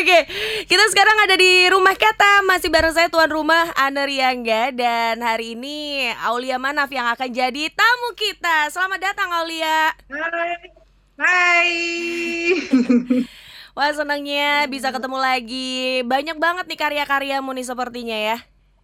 Oke, kita sekarang ada di rumah kata masih bareng saya tuan rumah Ana Riangga dan hari ini Aulia Manaf yang akan jadi tamu kita. Selamat datang Aulia. Hai. Hai. Wah senangnya bisa ketemu lagi. Banyak banget nih karya-karyamu nih sepertinya ya.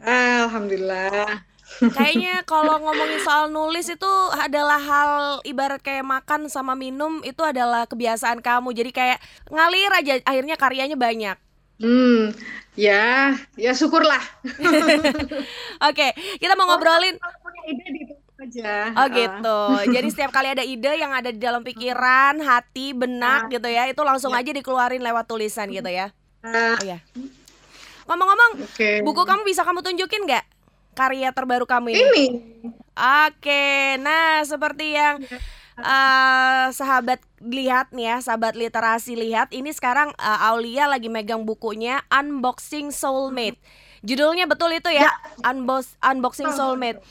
Alhamdulillah. Kayaknya kalau ngomongin soal nulis itu adalah hal ibarat kayak makan sama minum itu adalah kebiasaan kamu. Jadi kayak ngalir aja akhirnya karyanya banyak. Hmm, ya, ya syukurlah. Oke, kita mau ngobrolin. Kalau punya ide di aja. Oh gitu. Jadi setiap kali ada ide yang ada di dalam pikiran, hati, benak gitu ya, itu langsung Ya. aja dikeluarin lewat tulisan gitu ya. Ah, Oh ya. Ngomong-ngomong, Oke. buku kamu bisa kamu tunjukin nggak karya terbaru kamu ini? Ini. Oke, nah seperti yang eh, sahabat lihat nih ya, sahabat literasi lihat, ini sekarang eh, Aulia lagi megang bukunya Unboxing Soulmate. Judulnya betul itu ya, Unbox Unboxing Soulmate.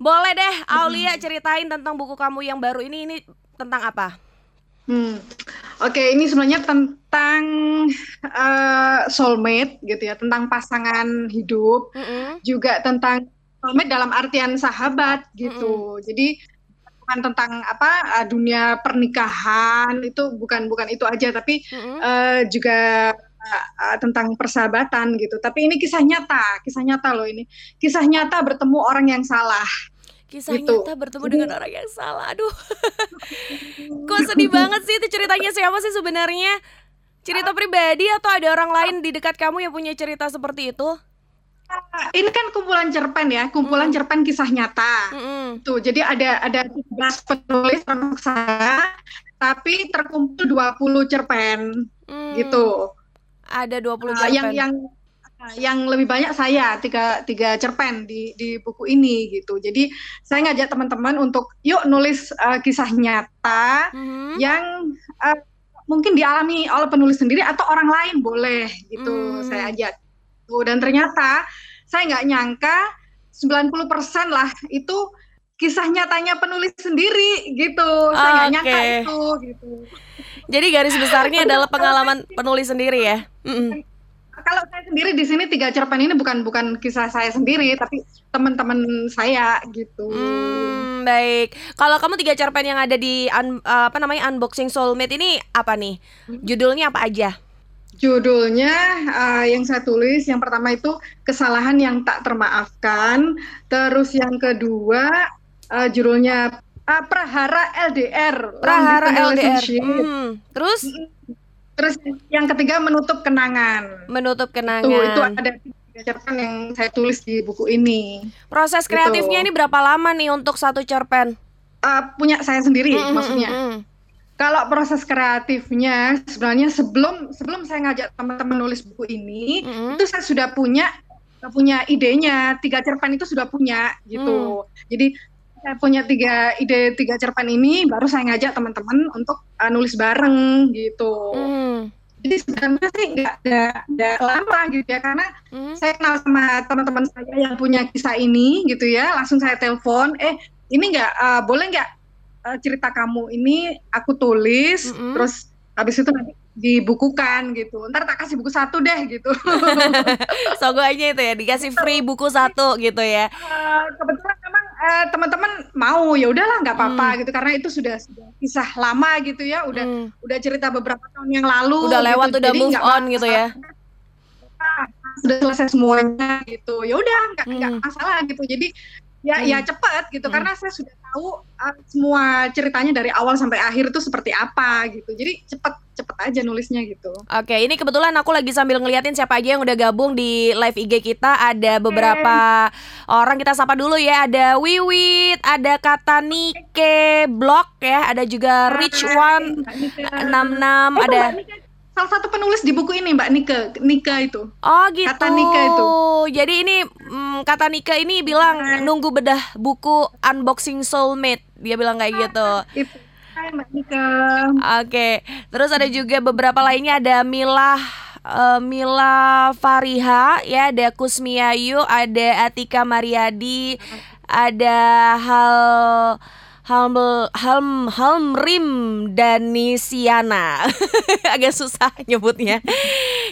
Boleh deh Aulia ceritain tentang buku kamu yang baru ini, ini tentang apa? Hmm. Oke, ini sebenarnya tentang eh, soulmate gitu ya, tentang pasangan hidup, Mm-mm. juga tentang soulmate dalam artian sahabat gitu. Jadi bukan tentang apa eh, dunia pernikahan itu bukan bukan itu aja, tapi Mm-mm. eh, juga eh, tentang persahabatan gitu. Tapi ini kisah nyata, kisah nyata loh ini. Kisah nyata bertemu orang yang salah. Kisah gitu. nyata bertemu Jadi- dengan orang yang salah. Aduh. Kok sedih banget sih itu ceritanya siapa sih sebenarnya? Cerita pribadi atau ada orang lain di dekat kamu yang punya cerita seperti itu? Ah, Ini kan kumpulan cerpen ya, kumpulan cerpen kisah nyata. Mm-mm. Tuh, jadi ada ada 13 penulis termasuk saya, tapi terkumpul 20 cerpen Hmm, gitu. Ada 20 Ah, yang cerpen. yang yang lebih banyak saya tiga tiga cerpen di di buku ini gitu. Jadi saya ngajak teman-teman untuk yuk nulis eh, kisah nyata Mhm. yang eh, mungkin dialami oleh penulis sendiri atau orang lain boleh gitu. Hmm. Saya ajak. Tuh, dan ternyata saya nggak nyangka 90% lah itu kisah nyatanya penulis sendiri gitu. Saya nggak nyangka Oke. itu gitu. Jadi garis besarnya adalah pengalaman penulis sendiri ya. Mm-mm. Kalau saya sendiri di sini tiga cerpen ini bukan bukan kisah saya sendiri tapi teman-teman saya gitu. Hmm, baik. Kalau kamu tiga cerpen yang ada di un- apa namanya unboxing soulmate ini apa nih? Judulnya apa aja? Judulnya eh, yang saya tulis yang pertama itu kesalahan yang tak termaafkan, terus yang kedua eh, judulnya eh, Prahara LDR, Prahara LDR. Hmm. Terus Terus yang ketiga menutup kenangan. menutup Tuh, itu kenangan. ada tiga cerpen yang saya tulis di buku ini. Proses Gitu. kreatifnya ini berapa lama nih untuk satu cerpen? Eh, punya saya sendiri Mm, mm, maksudnya. mm, mm. Kalau proses kreatifnya sebenarnya sebelum sebelum saya ngajak teman-teman nulis buku ini, Mm-mm. itu saya sudah punya punya idenya tiga cerpen itu sudah punya gitu. Jadi saya punya tiga ide tiga cerpen ini, baru saya ngajak teman-teman untuk uh, nulis bareng gitu. Hmm. Jadi sebenarnya sih nggak nggak nggak lama gitu ya, karena Hmm. saya kenal sama teman-teman saya yang punya kisah ini gitu ya, langsung saya telepon, eh ini nggak uh, boleh nggak uh, cerita kamu ini aku tulis, Mm-mm. terus habis itu nanti dibukukan gitu. Ntar tak kasih buku satu deh gitu. Sogonya itu ya dikasih free buku satu gitu ya. Eh, kebetulan eh, teman-teman mau ya udahlah nggak apa-apa gitu karena itu sudah, sudah kisah lama gitu ya udah Hmm. udah cerita beberapa tahun yang lalu Udah lewat, gitu. udah Jadi move on gitu ya. sudah selesai semuanya gitu ya udah nggak nggak Hmm. masalah gitu jadi ya Hmm. ya cepat gitu Hmm. karena saya sudah tahu uh, semua ceritanya dari awal sampai akhir itu seperti apa gitu jadi cepet cepet aja nulisnya gitu Oke, ini kebetulan aku lagi sambil ngeliatin siapa aja yang udah gabung di live IG kita. Ada beberapa orang kita sapa dulu ya. Ada Wiwit, ada Kata Nike, Blog ya, ada juga Rich One Mbak Nika. 66, Oh, ada salah satu penulis di buku ini Mbak Nika Nika itu Oh gitu. Kata Nika itu. Jadi ini mm, kata Nika ini bilang nunggu bedah buku Unboxing Soulmate. Dia bilang kayak gitu. itu Hai Mbak Nika Oke. Terus ada juga beberapa lainnya ada Mila eh, Mila Fariha ya, ada Kusmiayu, ada Atika Mariadi, ada Hal Halm Halm Halmrim Danisiana. Agak susah nyebutnya.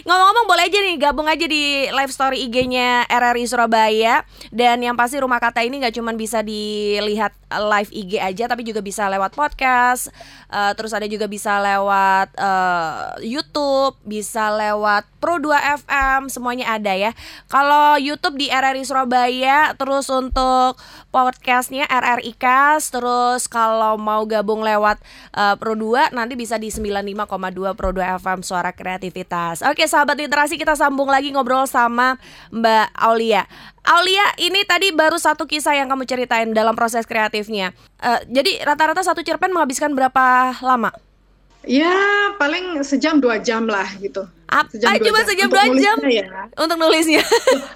Ngomong-ngomong boleh aja nih gabung aja di live story IG-nya RRI Surabaya dan yang pasti rumah kata ini nggak cuma bisa dilihat live IG aja tapi juga bisa lewat podcast. Uh, terus ada juga bisa lewat uh, YouTube, bisa lewat Pro 2 FM, semuanya ada ya. Kalau YouTube di RRI Surabaya, terus untuk podcastnya RRI Cast, terus kalau mau gabung lewat uh, Pro 2 nanti bisa di 95,2 Pro 2 FM Suara Kreativitas. Oke, sahabat literasi kita sambung lagi ngobrol sama Mbak Aulia. Aulia, ini tadi baru satu kisah yang kamu ceritain dalam proses kreatifnya. Uh, jadi rata-rata satu cerpen menghabiskan berapa lama? Ya paling sejam dua jam lah gitu. Apa sejam, cuma jam. sejam dua jam ya. untuk nulisnya?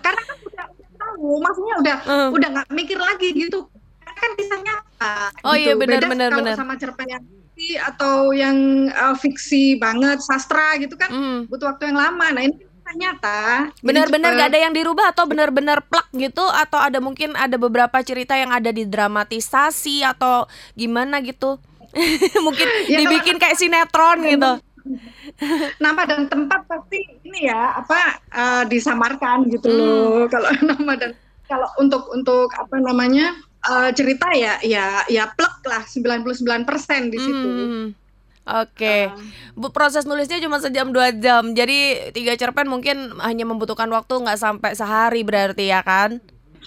Karena kan udah tahu, maksudnya udah uh. udah nggak mikir lagi gitu. Kan bisa nyata. Oh iya, gitu. iya benar Beda benar benar. Sama cerpen yang fiksi atau yang uh, fiksi banget sastra gitu kan mm. butuh waktu yang lama. Nah ini nyata. Benar-benar gak ada yang dirubah atau benar-benar plak gitu atau ada mungkin ada beberapa cerita yang ada di dramatisasi atau gimana gitu? mungkin ya, dibikin kayak sinetron gitu nama dan tempat pasti ini ya apa uh, disamarkan gitu hmm. loh kalau nama dan kalau untuk untuk apa namanya uh, cerita ya ya ya plek lah 99% di situ. Hmm. Oke, okay. uh. proses nulisnya cuma sejam dua jam, jadi tiga cerpen mungkin hanya membutuhkan waktu nggak sampai sehari berarti ya kan?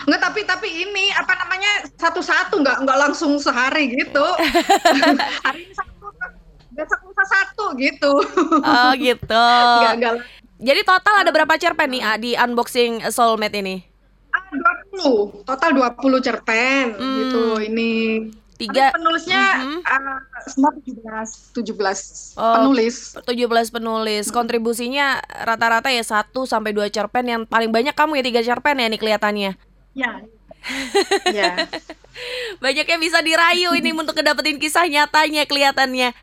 Enggak, tapi tapi ini apa namanya satu-satu nggak nggak langsung sehari gitu. Hari ini satu, besok lusa satu gitu. Oh gitu. Enggak, enggak. Jadi total ada berapa cerpen nih di unboxing Soulmate ini? Ah, 20. Total 20 cerpen hmm. gitu ini. Tiga Tapi penulisnya mm -hmm. uh, semua 17 17 oh, penulis. 17 penulis. Kontribusinya rata-rata ya 1 sampai 2 cerpen yang paling banyak kamu ya 3 cerpen ya nih kelihatannya. Ya. ya. Banyak yang bisa dirayu ini untuk kedapetin kisah nyatanya kelihatannya.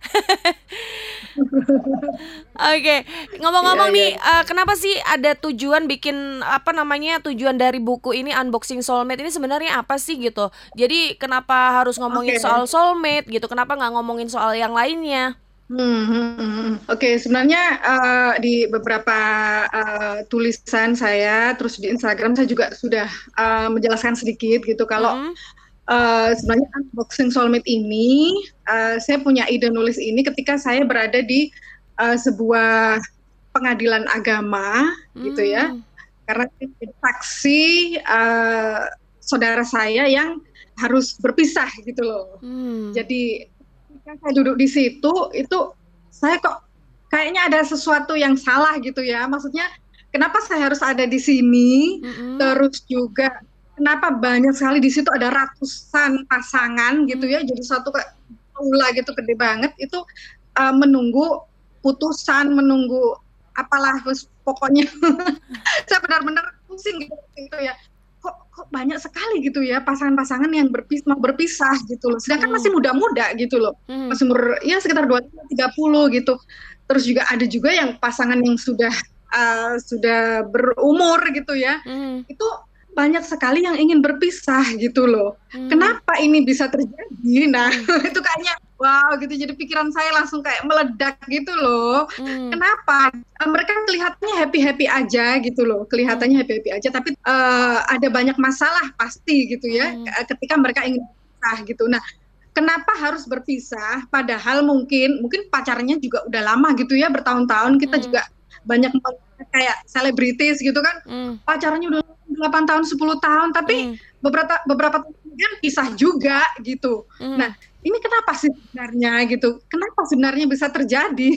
Oke, okay. ngomong-ngomong yeah, nih, Uh, kenapa sih ada tujuan bikin apa namanya tujuan dari buku ini unboxing soulmate ini sebenarnya apa sih gitu? Jadi kenapa harus ngomongin okay. soal soulmate gitu? Kenapa nggak ngomongin soal yang lainnya? Hmm, hmm, hmm. hmm. Oke, okay, sebenarnya uh, di beberapa uh, tulisan saya, terus di Instagram saya juga sudah uh, menjelaskan sedikit gitu kalau hmm. uh, sebenarnya unboxing soulmate ini, uh, saya punya ide nulis ini ketika saya berada di uh, sebuah pengadilan agama, hmm. gitu ya, karena saksi uh, saudara saya yang harus berpisah gitu loh. Hmm. Jadi ketika saya duduk di situ itu saya kok kayaknya ada sesuatu yang salah gitu ya. Maksudnya kenapa saya harus ada di sini? Mm-hmm. terus juga kenapa banyak sekali di situ ada ratusan pasangan gitu ya jadi satu kayak ula gitu gede banget. Itu uh, menunggu putusan menunggu apalah pokoknya saya benar-benar pusing gitu, gitu ya kok kok banyak sekali gitu ya pasangan-pasangan yang berpis mau berpisah gitu loh. Sedangkan hmm. masih muda-muda gitu loh. Hmm. Masih umur ya sekitar 20 30 gitu. Terus juga ada juga yang pasangan yang sudah uh, sudah berumur gitu ya. Hmm. Itu banyak sekali yang ingin berpisah gitu loh. Hmm. Kenapa ini bisa terjadi? Nah, hmm. itu kayaknya wow gitu. Jadi pikiran saya langsung kayak meledak gitu loh. Hmm. Kenapa? Eh, mereka kelihatannya happy-happy aja gitu loh. Kelihatannya hmm. happy-happy aja, tapi uh, ada banyak masalah pasti gitu ya hmm. ketika mereka ingin berpisah gitu. Nah, kenapa harus berpisah padahal mungkin mungkin pacarnya juga udah lama gitu ya bertahun-tahun kita hmm. juga banyak kayak selebritis gitu kan hmm. pacarnya udah 8 tahun 10 tahun tapi hmm. beberapa beberapa tahun kemudian pisah juga gitu. Hmm. Nah, ini kenapa sih sebenarnya gitu? Kenapa sebenarnya bisa terjadi?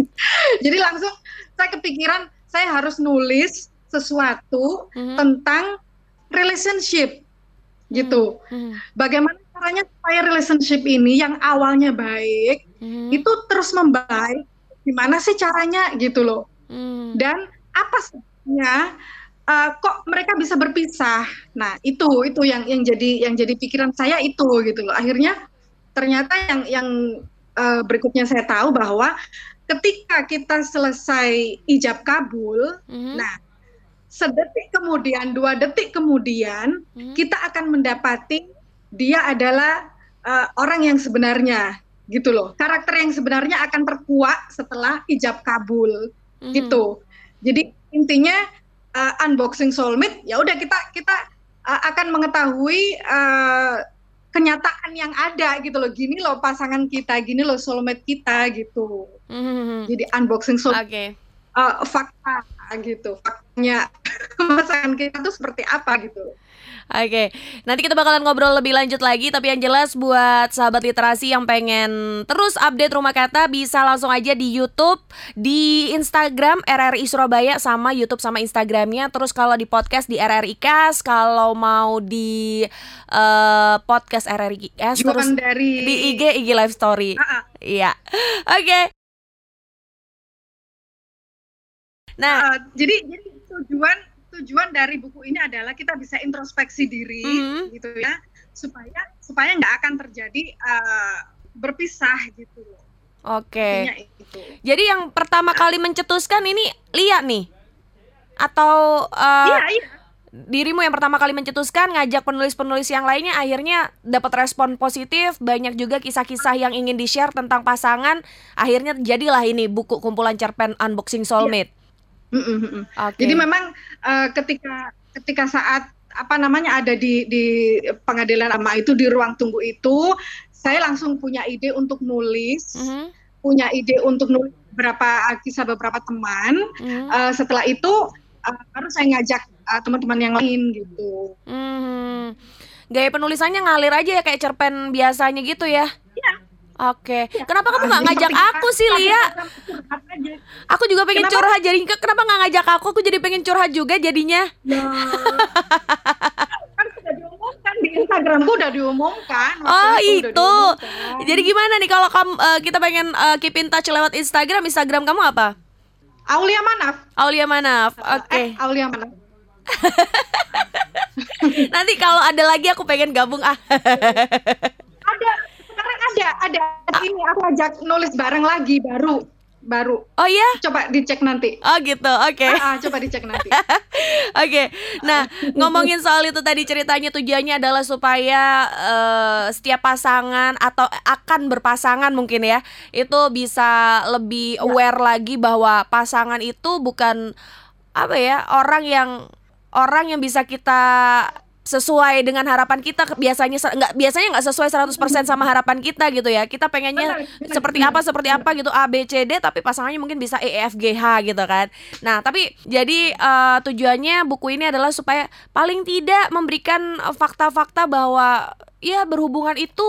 Jadi langsung saya kepikiran saya harus nulis sesuatu hmm. tentang relationship gitu. Hmm. Hmm. Bagaimana caranya supaya relationship ini yang awalnya baik hmm. itu terus membaik? Gimana sih caranya gitu loh? Hmm. Dan apa sebenarnya uh, kok mereka bisa berpisah. Nah, itu itu yang yang jadi yang jadi pikiran saya itu gitu loh. Akhirnya ternyata yang yang uh, berikutnya saya tahu bahwa ketika kita selesai ijab kabul, mm-hmm. nah sedetik kemudian, dua detik kemudian mm-hmm. kita akan mendapati dia adalah uh, orang yang sebenarnya gitu loh. Karakter yang sebenarnya akan terkuak setelah ijab kabul mm-hmm. gitu. Jadi intinya uh, unboxing soulmate ya udah kita kita uh, akan mengetahui uh, kenyataan yang ada gitu loh. Gini loh pasangan kita, gini loh soulmate kita gitu. Mm-hmm. Jadi unboxing soulmate. Okay. Uh, fakta gitu, faktanya pasangan kita tuh seperti apa gitu. Oke, nanti kita bakalan ngobrol lebih lanjut lagi. Tapi yang jelas buat sahabat literasi yang pengen terus update rumah kata bisa langsung aja di YouTube, di Instagram RRI Surabaya sama YouTube sama Instagramnya. Terus kalau di podcast di RRI Kas, kalau mau di uh, podcast RRI Kas, terus dari... di IG IG Live Story. Iya, uh -uh. oke. Okay. Nah, uh, jadi jadi tujuan tujuan dari buku ini adalah kita bisa introspeksi diri mm-hmm. gitu ya supaya supaya nggak akan terjadi uh, berpisah gitu Oke. Okay. Jadi yang pertama kali mencetuskan ini Lia nih atau uh, iya, iya. dirimu yang pertama kali mencetuskan ngajak penulis-penulis yang lainnya akhirnya dapat respon positif banyak juga kisah-kisah yang ingin di share tentang pasangan akhirnya jadilah ini buku kumpulan cerpen unboxing soulmate. Iya. Okay. Jadi memang uh, ketika ketika saat apa namanya ada di di pengadilan ama itu di ruang tunggu itu, saya langsung punya ide untuk nulis, mm -hmm. punya ide untuk nulis beberapa kisah beberapa teman. Mm -hmm. uh, setelah itu uh, baru saya ngajak uh, teman-teman yang lain gitu. Mm -hmm. Gaya penulisannya ngalir aja ya kayak cerpen biasanya gitu ya? Oke, okay. ya, kenapa kamu nggak ngajak aku sih Lia? Aku juga pengen kenapa? curhat jadi kenapa nggak ngajak aku? Aku jadi pengen curhat juga jadinya. Ya. kan sudah diumumkan di Instagramku udah diumumkan. Oh itu. Diumumkan. Jadi gimana nih kalau kamu uh, kita pengen uh, keep in touch lewat Instagram? Instagram kamu apa? Aulia Manaf. Aulia Manaf. Oke. Okay. Eh, Aulia Manaf. Nanti kalau ada lagi aku pengen gabung ah. ada ada ada ini aku ajak nulis bareng lagi baru baru. Oh iya? Coba dicek nanti. Oh gitu, oke. Okay. Ah, ah, coba dicek nanti. oke. okay. Nah, ngomongin soal itu tadi ceritanya tujuannya adalah supaya uh, setiap pasangan atau akan berpasangan mungkin ya, itu bisa lebih ya. aware lagi bahwa pasangan itu bukan apa ya, orang yang orang yang bisa kita sesuai dengan harapan kita biasanya nggak biasanya nggak sesuai 100% sama harapan kita gitu ya. Kita pengennya seperti apa seperti apa gitu A B C D tapi pasangannya mungkin bisa E F G H gitu kan. Nah tapi jadi uh, tujuannya buku ini adalah supaya paling tidak memberikan fakta-fakta bahwa ya berhubungan itu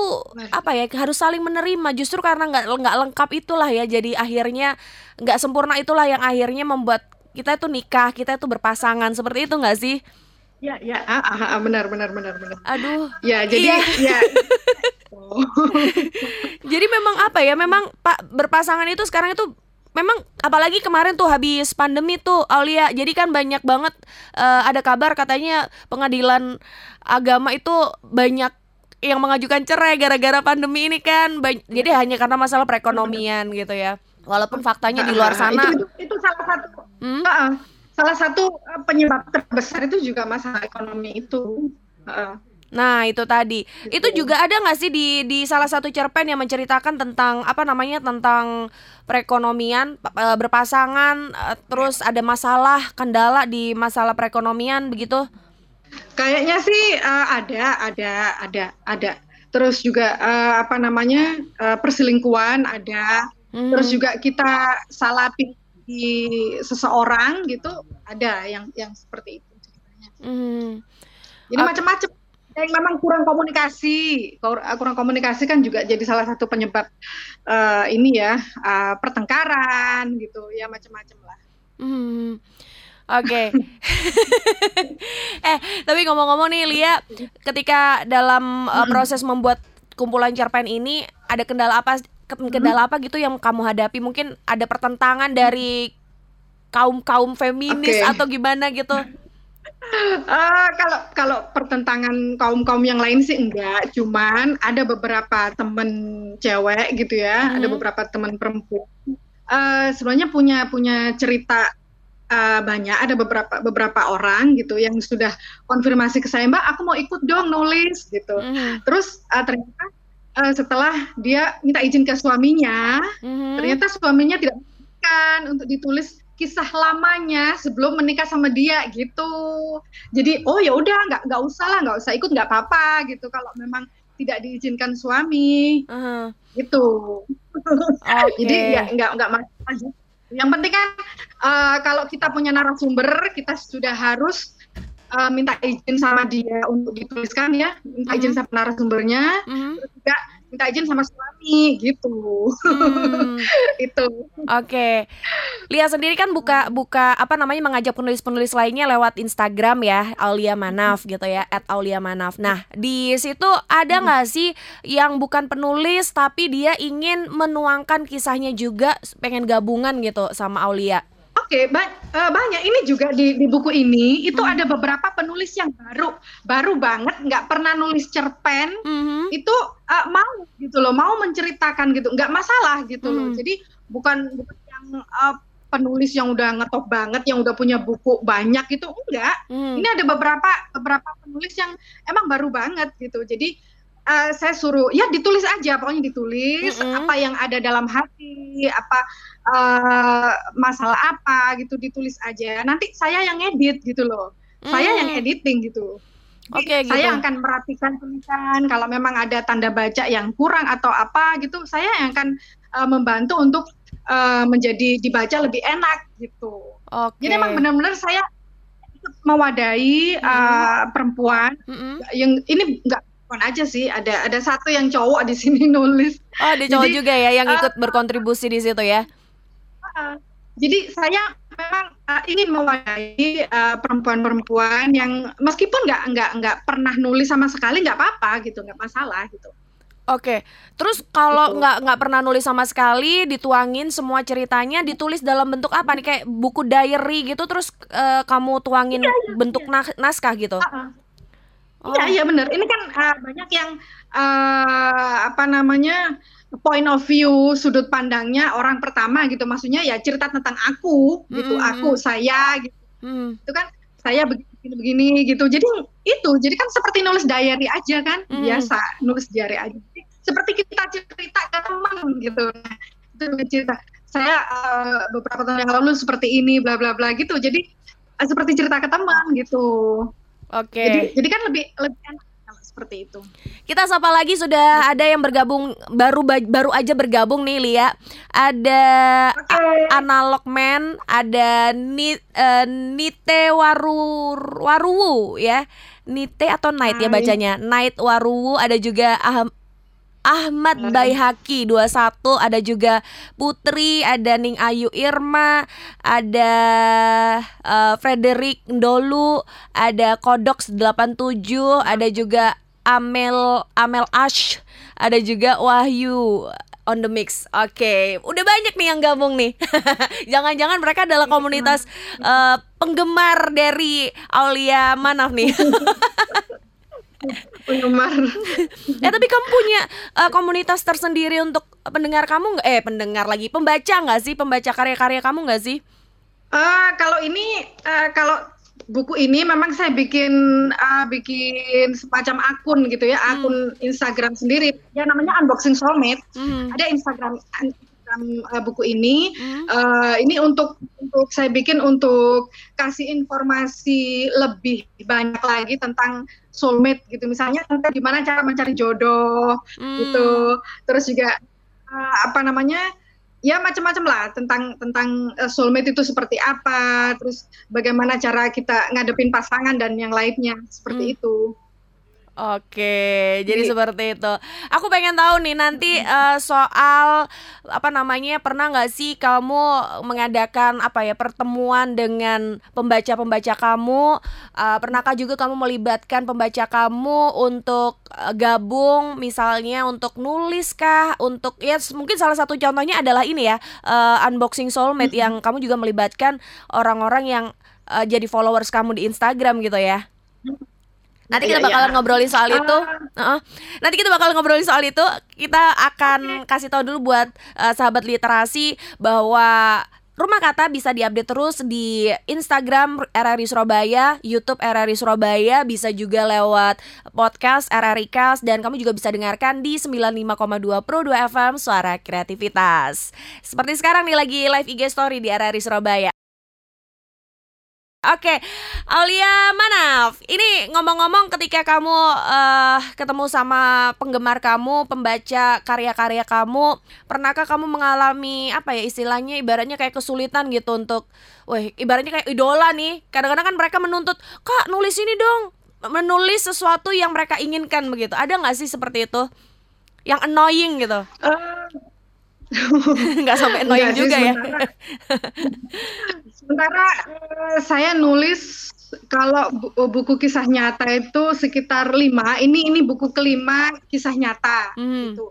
apa ya harus saling menerima. Justru karena nggak nggak lengkap itulah ya jadi akhirnya nggak sempurna itulah yang akhirnya membuat kita itu nikah kita itu berpasangan. Seperti itu nggak sih Ya, ya, ah, ah, ah, benar, benar, benar, benar. Aduh. Ya, jadi, iya. ya. oh. jadi memang apa ya? Memang Pak berpasangan itu sekarang itu memang apalagi kemarin tuh habis pandemi tuh Aulia. Jadi kan banyak banget uh, ada kabar katanya pengadilan agama itu banyak yang mengajukan cerai gara-gara pandemi ini kan. Ba jadi hanya karena masalah perekonomian gitu ya. Walaupun faktanya di luar sana itu, itu, itu salah satu. Hmm? Uh -uh salah satu eh, penyebab terbesar itu juga masalah ekonomi itu. Nah itu tadi gitu. itu juga ada nggak sih di di salah satu cerpen yang menceritakan tentang apa namanya tentang perekonomian eh, berpasangan eh, terus ada masalah kendala di masalah perekonomian begitu? Kayaknya sih uh, ada ada ada ada terus juga uh, apa namanya uh, perselingkuhan ada hmm. terus juga kita salah pilih di seseorang gitu ada yang yang seperti itu ceritanya. Mm. Jadi macam-macam yang memang kurang komunikasi kurang komunikasi kan juga jadi salah satu penyebab uh, ini ya uh, pertengkaran gitu ya macam-macam lah. Mm. Oke. Okay. eh, tapi ngomong-ngomong nih Lia, ketika dalam uh, proses membuat kumpulan cerpen ini ada kendala apa kendala apa gitu yang kamu hadapi mungkin ada pertentangan dari kaum kaum feminis okay. atau gimana gitu Uh, kalau kalau pertentangan kaum kaum yang lain sih enggak, cuman ada beberapa temen cewek gitu ya, hmm. ada beberapa teman perempuan. Uh, sebenarnya punya punya cerita uh, banyak, ada beberapa beberapa orang gitu yang sudah konfirmasi ke saya, Mbak, aku mau ikut dong nulis gitu. Hmm. Terus uh, ternyata uh, setelah dia minta izin ke suaminya, mm-hmm. ternyata suaminya tidak mengizinkan untuk ditulis kisah lamanya sebelum menikah sama dia gitu. Jadi oh ya udah nggak nggak usah lah nggak usah ikut nggak apa-apa gitu kalau memang tidak diizinkan suami uh-huh. gitu. Okay. Jadi ya nggak nggak masalah. Yang penting kan uh, kalau kita punya narasumber kita sudah harus uh, minta izin sama dia untuk dituliskan ya, minta izin mm-hmm. sama narasumbernya, mm-hmm. terus juga minta izin sama suami gitu. Hmm. itu. Oke. Okay. Lia sendiri kan buka buka apa namanya mengajak penulis-penulis lainnya lewat Instagram ya, Aulia Manaf gitu ya, @aulia_manaf. Nah, di situ ada mm-hmm. nggak hmm. sih yang bukan penulis tapi dia ingin menuangkan kisahnya juga pengen gabungan gitu sama Aulia? Oke, okay, ba uh, banyak. Ini juga di, di buku ini itu hmm. ada beberapa penulis yang baru, baru banget, nggak pernah nulis cerpen. Hmm. Itu uh, mau gitu loh, mau menceritakan gitu, nggak masalah gitu hmm. loh. Jadi bukan bukan yang uh, penulis yang udah ngetop banget, yang udah punya buku banyak itu enggak. Hmm. Ini ada beberapa beberapa penulis yang emang baru banget gitu. Jadi uh, saya suruh ya ditulis aja, pokoknya ditulis mm -hmm. apa yang ada dalam hati, apa uh, masalah apa gitu ditulis aja. Nanti saya yang edit gitu loh. Hmm. Saya yang hmm. editing gitu. Oke, okay, gitu. Saya akan merhatikan tulisan. Kalau memang ada tanda baca yang kurang atau apa gitu, saya yang akan uh, membantu untuk uh, menjadi dibaca lebih enak gitu. Okay. Jadi memang benar-benar saya mewadahi mm uh, perempuan mm -hmm. yang ini enggak perempuan aja sih. Ada ada satu yang cowok di sini nulis. Oh, ada cowok Jadi, juga ya yang ikut uh, berkontribusi di situ ya jadi saya memang uh, ingin mewadahi uh, perempuan-perempuan yang meskipun nggak nggak nggak pernah nulis sama sekali nggak apa-apa gitu nggak masalah gitu. Oke, terus kalau gitu. nggak nggak pernah nulis sama sekali, dituangin semua ceritanya, ditulis dalam bentuk apa nih kayak buku diary gitu, terus uh, kamu tuangin iya, iya, bentuk iya. naskah gitu? Uh -uh. Oh. Iya iya benar. Ini kan uh, banyak yang uh, apa namanya point of view sudut pandangnya orang pertama gitu. Maksudnya ya cerita tentang aku gitu. Mm -hmm. aku saya gitu. Mm. itu kan saya begini begini gitu. Jadi itu. Jadi kan seperti nulis diary aja kan. Mm. biasa nulis diary aja. Jadi, seperti kita cerita ke teman gitu. Itu cerita. Saya uh, beberapa tahun yang lalu seperti ini bla bla bla gitu. Jadi uh, seperti cerita ke teman gitu oke okay. jadi jadi kan lebih lebih enak seperti itu. Kita sapa lagi sudah ada yang bergabung baru baru aja bergabung nih Lia. Ada okay. Analog Man, ada Ni, uh, Nite Waru Waruwu ya. Nite atau Night ya bacanya. Night Waruwu ada juga ah, Ahmad Baihaki 21 ada juga Putri ada Ning Ayu Irma ada uh, Frederick Ndolu ada Kodox 87 ada juga Amel Amel Ash ada juga Wahyu on the mix. Oke, okay. udah banyak nih yang gabung nih. Jangan-jangan mereka adalah komunitas uh, penggemar dari Aulia Manaf nih. penggemar. ya tapi kamu punya uh, komunitas tersendiri untuk pendengar kamu nggak? Eh pendengar lagi, pembaca nggak sih? Pembaca karya-karya kamu nggak sih? Uh, kalau ini uh, kalau buku ini memang saya bikin uh, bikin semacam akun gitu ya, hmm. akun Instagram sendiri. Ya namanya Unboxing Soulmate. Hmm. Ada Instagram Instagram uh, buku ini. Hmm. Uh, ini untuk untuk saya bikin untuk kasih informasi lebih banyak lagi tentang soulmate gitu misalnya tentang gimana cara mencari jodoh hmm. gitu terus juga uh, apa namanya ya macam-macam lah tentang tentang uh, soulmate itu seperti apa terus bagaimana cara kita ngadepin pasangan dan yang lainnya seperti hmm. itu Oke, jadi seperti itu. Aku pengen tahu nih nanti uh, soal apa namanya pernah nggak sih kamu mengadakan apa ya pertemuan dengan pembaca-pembaca kamu? Uh, pernahkah juga kamu melibatkan pembaca kamu untuk uh, gabung, misalnya untuk nulis kah? Untuk ya mungkin salah satu contohnya adalah ini ya uh, unboxing soulmate yang kamu juga melibatkan orang-orang yang uh, jadi followers kamu di Instagram gitu ya? Nanti kita iya, bakalan iya. ngobrolin soal itu. Uh, nanti kita bakalan ngobrolin soal itu. Kita akan okay. kasih tahu dulu buat uh, sahabat literasi bahwa Rumah Kata bisa diupdate terus di Instagram RRI Surabaya, YouTube RRI Surabaya, bisa juga lewat podcast RRI Cast dan kamu juga bisa dengarkan di 95,2 Pro 2 FM Suara Kreativitas. Seperti sekarang nih lagi live IG story di RRI Surabaya. Oke, Aulia Manaf. Ini ngomong-ngomong ketika kamu uh, ketemu sama penggemar kamu, pembaca karya-karya kamu, pernahkah kamu mengalami apa ya istilahnya ibaratnya kayak kesulitan gitu untuk, wah ibaratnya kayak idola nih. Kadang-kadang kan mereka menuntut, kak nulis ini dong, menulis sesuatu yang mereka inginkan begitu. Ada nggak sih seperti itu? Yang annoying gitu? Uh, nggak sampai annoying juga ya sementara uh, saya nulis kalau buku kisah nyata itu sekitar lima ini ini buku kelima kisah nyata hmm. gitu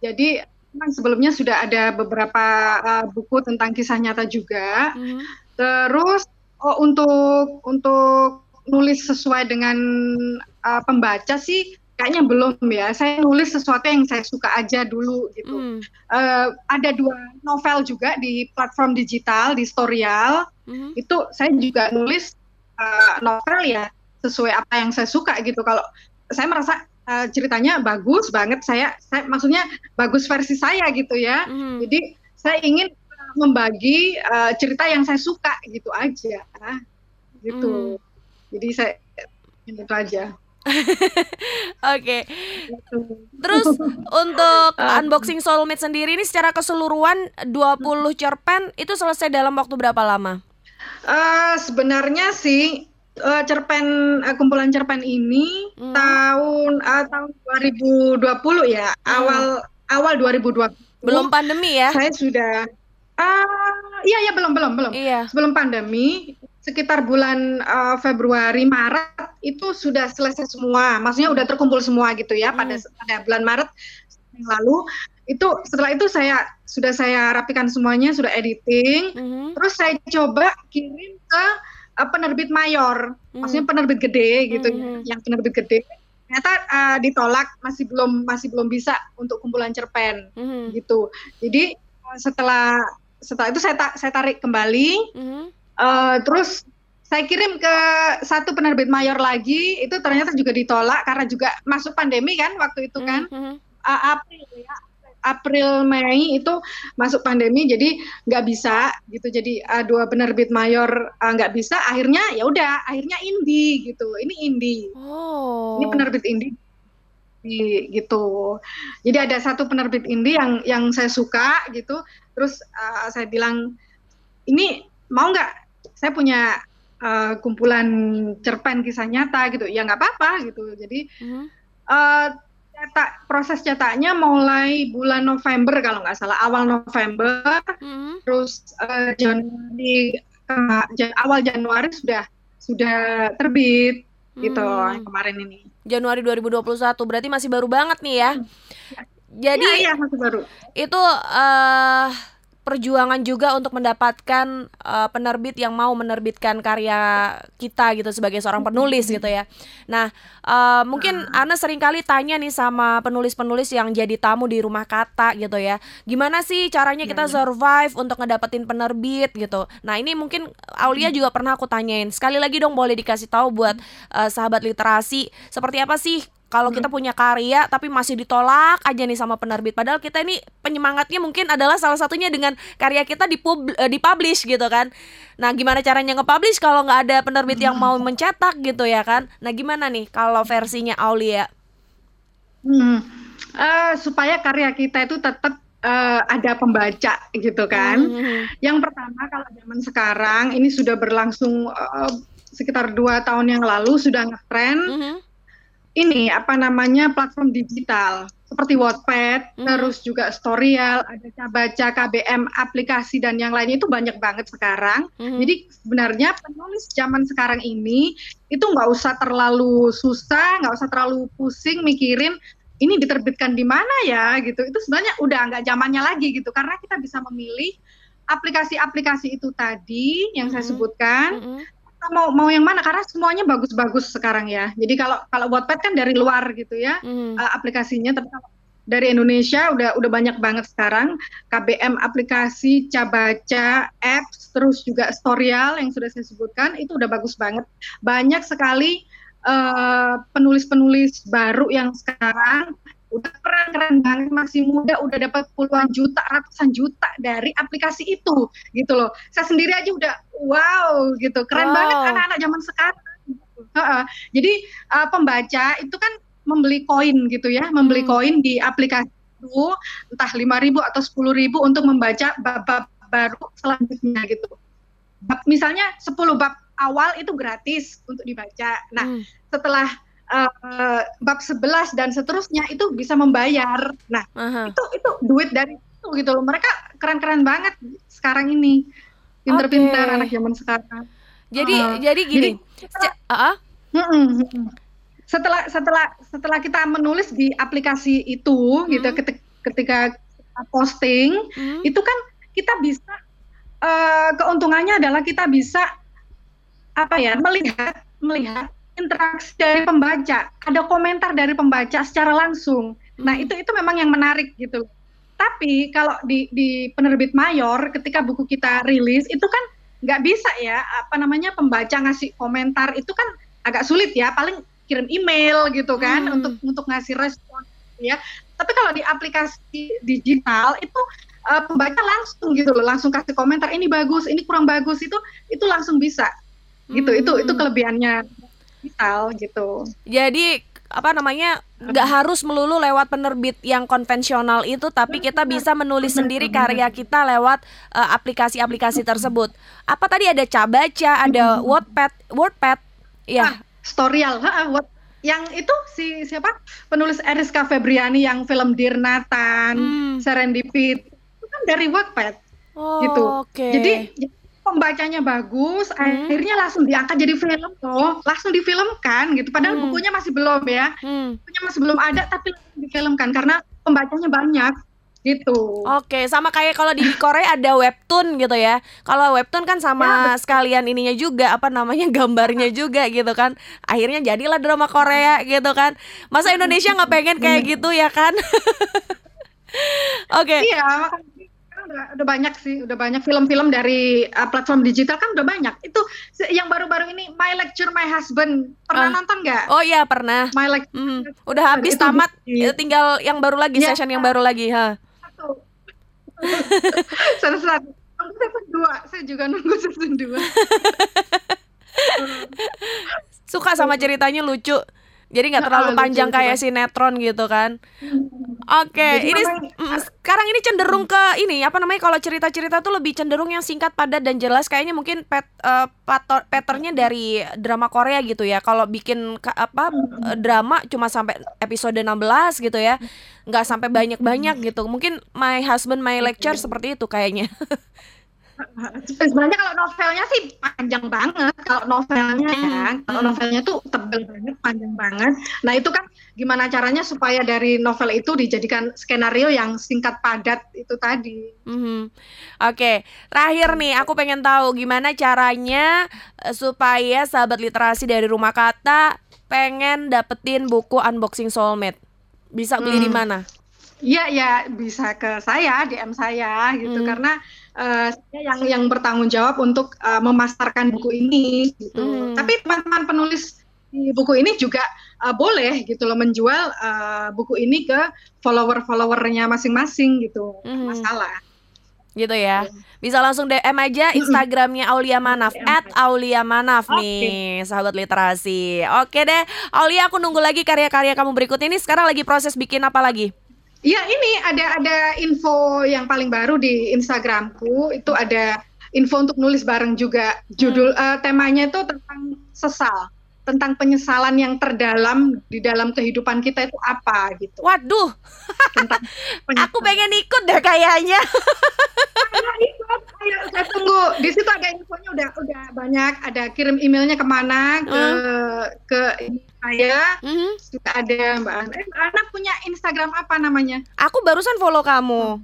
jadi memang sebelumnya sudah ada beberapa uh, buku tentang kisah nyata juga hmm. terus oh, untuk untuk nulis sesuai dengan uh, pembaca sih kayaknya belum ya. Saya nulis sesuatu yang saya suka aja dulu gitu. Mm. Uh, ada dua novel juga di platform digital di Storyal. Mm. Itu saya juga nulis uh, novel ya sesuai apa yang saya suka gitu. Kalau saya merasa uh, ceritanya bagus banget, saya, saya maksudnya bagus versi saya gitu ya. Mm. Jadi saya ingin membagi uh, cerita yang saya suka gitu aja, gitu. Mm. Jadi saya itu aja. Oke. Terus untuk unboxing Soulmate sendiri ini secara keseluruhan 20 cerpen itu selesai dalam waktu berapa lama? Uh, sebenarnya sih uh, cerpen uh, kumpulan cerpen ini hmm. tahun uh, tahun 2020 ya, hmm. awal awal 2020. Belum pandemi ya? Saya sudah uh, iya iya belum belum belum. Iya. Sebelum pandemi sekitar bulan uh, Februari Maret itu sudah selesai semua, maksudnya udah terkumpul semua gitu ya hmm. pada pada bulan Maret yang lalu itu setelah itu saya sudah saya rapikan semuanya sudah editing, hmm. terus saya coba kirim ke uh, penerbit mayor, hmm. maksudnya penerbit gede gitu, hmm. yang penerbit gede ternyata uh, ditolak masih belum masih belum bisa untuk kumpulan cerpen hmm. gitu, jadi uh, setelah setelah itu saya ta saya tarik kembali. Hmm Uh, terus saya kirim ke satu penerbit mayor lagi, itu ternyata juga ditolak karena juga masuk pandemi kan waktu itu kan, mm -hmm. uh, April ya, April Mei itu masuk pandemi, jadi nggak bisa gitu. Jadi uh, dua penerbit mayor nggak uh, bisa, akhirnya ya udah, akhirnya indie gitu. Ini indie, oh. ini penerbit indie gitu. Jadi ada satu penerbit indie yang yang saya suka gitu. Terus uh, saya bilang ini mau nggak saya punya uh, kumpulan cerpen kisah nyata gitu ya nggak apa-apa gitu jadi hmm. uh, cetak proses cetaknya mulai bulan November kalau nggak salah awal November hmm. terus uh, Januari uh, awal Januari sudah sudah terbit gitu hmm. kemarin ini Januari 2021 berarti masih baru banget nih ya hmm. jadi ya, ya, masih baru itu uh, perjuangan juga untuk mendapatkan uh, penerbit yang mau menerbitkan karya kita gitu sebagai seorang penulis gitu ya. Nah, uh, mungkin Ana sering kali tanya nih sama penulis-penulis yang jadi tamu di rumah kata gitu ya. Gimana sih caranya kita survive untuk ngedapetin penerbit gitu. Nah, ini mungkin Aulia juga pernah aku tanyain. Sekali lagi dong boleh dikasih tahu buat uh, sahabat literasi seperti apa sih kalau kita hmm. punya karya tapi masih ditolak aja nih sama penerbit padahal kita ini penyemangatnya mungkin adalah salah satunya dengan karya kita di uh, dipublish gitu kan nah gimana caranya nge-publish kalau nggak ada penerbit yang mau mencetak gitu ya kan nah gimana nih kalau versinya Aulia hmm. uh, supaya karya kita itu tetap uh, ada pembaca gitu kan. Hmm. Yang pertama kalau zaman sekarang ini sudah berlangsung uh, sekitar dua tahun yang lalu sudah ngetren. Hmm ini apa namanya platform digital seperti Wattpad, hmm. terus juga Storyal, ada baca KBM, aplikasi dan yang lainnya itu banyak banget sekarang. Hmm. Jadi sebenarnya penulis zaman sekarang ini itu nggak usah terlalu susah, nggak usah terlalu pusing mikirin ini diterbitkan di mana ya gitu. Itu sebenarnya udah nggak zamannya lagi gitu karena kita bisa memilih aplikasi-aplikasi itu tadi yang hmm. saya sebutkan. Hmm mau mau yang mana karena semuanya bagus-bagus sekarang ya. Jadi kalau kalau Wattpad kan dari luar gitu ya mm. uh, aplikasinya, tapi kalau dari Indonesia udah udah banyak banget sekarang KBM aplikasi Cabaca apps terus juga Storyal yang sudah saya sebutkan itu udah bagus banget banyak sekali penulis penulis-penulis baru yang sekarang udah keren keren banget masih muda udah dapat puluhan juta ratusan juta dari aplikasi itu gitu loh saya sendiri aja udah wow gitu keren wow. banget anak-anak zaman sekarang uh -uh. jadi uh, pembaca itu kan membeli koin gitu ya, membeli hmm. koin di aplikasi itu entah lima ribu atau sepuluh ribu untuk membaca bab-bab baru selanjutnya gitu. Bab, misalnya 10 bab awal itu gratis untuk dibaca. Nah, hmm. setelah uh, bab 11 dan seterusnya itu bisa membayar. Nah, uh-huh. itu itu duit dari itu gitu loh. Mereka keren-keren banget sekarang ini. Pinter-pinter okay. anak zaman sekarang. Jadi uh, jadi gini. Jadi, uh-uh setelah setelah setelah kita menulis di aplikasi itu hmm. gitu ketika, ketika posting hmm. itu kan kita bisa uh, keuntungannya adalah kita bisa apa ya melihat melihat interaksi dari pembaca ada komentar dari pembaca secara langsung nah, hmm. itu itu memang yang menarik gitu tapi kalau di di penerbit mayor ketika buku kita rilis itu kan nggak bisa ya apa namanya pembaca ngasih komentar itu kan agak sulit ya paling kirim email gitu kan hmm. untuk untuk ngasih respon ya. Tapi kalau di aplikasi digital itu uh, pembaca langsung gitu loh, langsung kasih komentar ini bagus, ini kurang bagus itu itu langsung bisa. Gitu. Hmm. Itu itu kelebihannya digital gitu. Jadi apa namanya nggak harus melulu lewat penerbit yang konvensional itu tapi kita bisa menulis sendiri karya kita lewat eh, aplikasi-aplikasi uh, tersebut. Apa tadi ada Cabaca ada Wordpad Wordpad? Ya ah, Storyal, ha, what yang itu si siapa? Penulis Eriska Febriani yang film Dirnatan, hmm. Serendipit itu kan dari Wattpad oh, gitu. Okay. Jadi pembacanya bagus, hmm. akhirnya langsung diangkat jadi film tuh, langsung difilmkan gitu. Padahal hmm. bukunya masih belum ya, hmm. bukunya masih belum ada tapi difilmkan karena pembacanya banyak gitu. Oke, sama kayak kalau di Korea ada webtoon gitu ya. Kalau webtoon kan sama ya, sekalian ininya juga apa namanya gambarnya juga gitu kan. Akhirnya jadilah drama Korea gitu kan. Masa Indonesia nggak pengen kayak gitu ya kan? Oke. Iya, udah, udah banyak sih, udah banyak film-film dari uh, platform digital kan udah banyak. Itu yang baru-baru ini My Lecture My Husband. Pernah uh, nonton nggak? Oh iya pernah. My Lecture. Mm, udah habis tamat, tinggal yang baru lagi, ya, session yang baru lagi, ha. Salah satu nunggu season dua. Saya juga nunggu season dua. Suka sama ceritanya lucu jadi nggak terlalu panjang lucu, kayak sinetron gitu kan? Oke okay, ini sekarang ini cenderung ke ini apa namanya kalau cerita-cerita tuh lebih cenderung yang singkat padat dan jelas. Kayaknya mungkin pet, uh, patternnya dari drama Korea gitu ya. Kalau bikin apa uh, drama cuma sampai episode 16 gitu ya nggak sampai banyak-banyak gitu. Mungkin My Husband My Lecture seperti itu kayaknya sebenarnya kalau novelnya sih panjang banget kalau novelnya ya hmm. kalau hmm. novelnya tuh tebel banget panjang banget nah itu kan gimana caranya supaya dari novel itu dijadikan skenario yang singkat padat itu tadi hmm. oke okay. terakhir nih aku pengen tahu gimana caranya eh, supaya sahabat literasi dari rumah kata pengen dapetin buku unboxing soulmate bisa beli hmm. di mana Iya ya bisa ke saya DM saya gitu hmm. karena uh, yang yang bertanggung jawab untuk uh, memasarkan buku ini gitu. Hmm. Tapi teman-teman penulis di buku ini juga uh, boleh gitu loh menjual uh, buku ini ke follower-followernya masing-masing gitu. Hmm. Masalah. Gitu ya. Iya. Bisa langsung DM aja Instagramnya Aulia Manaf at Aulia Manaf okay. nih sahabat literasi. Oke deh, Aulia aku nunggu lagi karya-karya kamu berikutnya ini. Sekarang lagi proses bikin apa lagi? Ya ini ada ada info yang paling baru di Instagramku itu ada info untuk nulis bareng juga judul hmm. uh, temanya itu tentang sesal tentang penyesalan yang terdalam di dalam kehidupan kita itu apa gitu. Waduh, aku pengen ikut deh kayaknya. Ayo ikut, ayo saya tunggu. Di situ ada infonya udah udah banyak. Ada kirim emailnya ke mana ke hmm. ke saya mm-hmm. ada Mbak Ana. Eh, Ana punya Instagram apa namanya? Aku barusan follow kamu.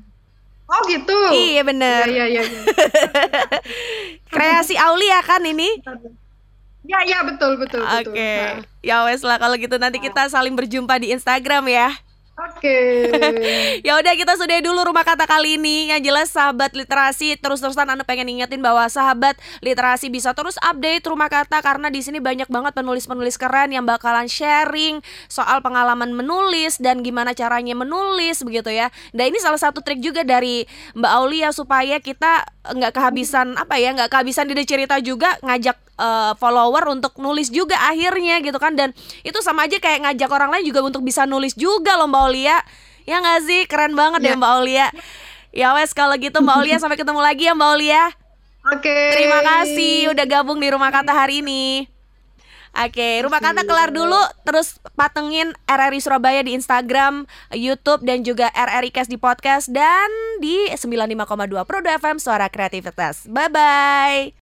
Oh gitu. Iya bener. Iya iya. iya. Kreasi Aulia kan ini? Ya ya betul betul. Oke. Okay. Ya wes lah kalau gitu nanti kita saling berjumpa di Instagram ya. Oke. ya udah kita sudah dulu rumah kata kali ini. Yang jelas sahabat literasi terus-terusan Anda pengen ingetin bahwa sahabat literasi bisa terus update rumah kata karena di sini banyak banget penulis-penulis keren yang bakalan sharing soal pengalaman menulis dan gimana caranya menulis begitu ya. Dan ini salah satu trik juga dari Mbak Aulia supaya kita nggak kehabisan apa ya, nggak kehabisan ide cerita juga ngajak uh, follower untuk nulis juga akhirnya gitu kan. Dan itu sama aja kayak ngajak orang lain juga untuk bisa nulis juga loh Mbak Aulia. Ya nggak sih? Keren banget ya. deh Mbak Aulia. Ya wes kalau gitu Mbak Aulia sampai ketemu lagi ya Mbak Aulia. Oke. Terima kasih udah gabung di rumah kata hari ini. Oke, rumah kata kelar dulu, terus patengin RRI Surabaya di Instagram, YouTube dan juga RRI Cast di podcast. Dan di 95,2 Pro FM Suara Kreativitas. Bye bye.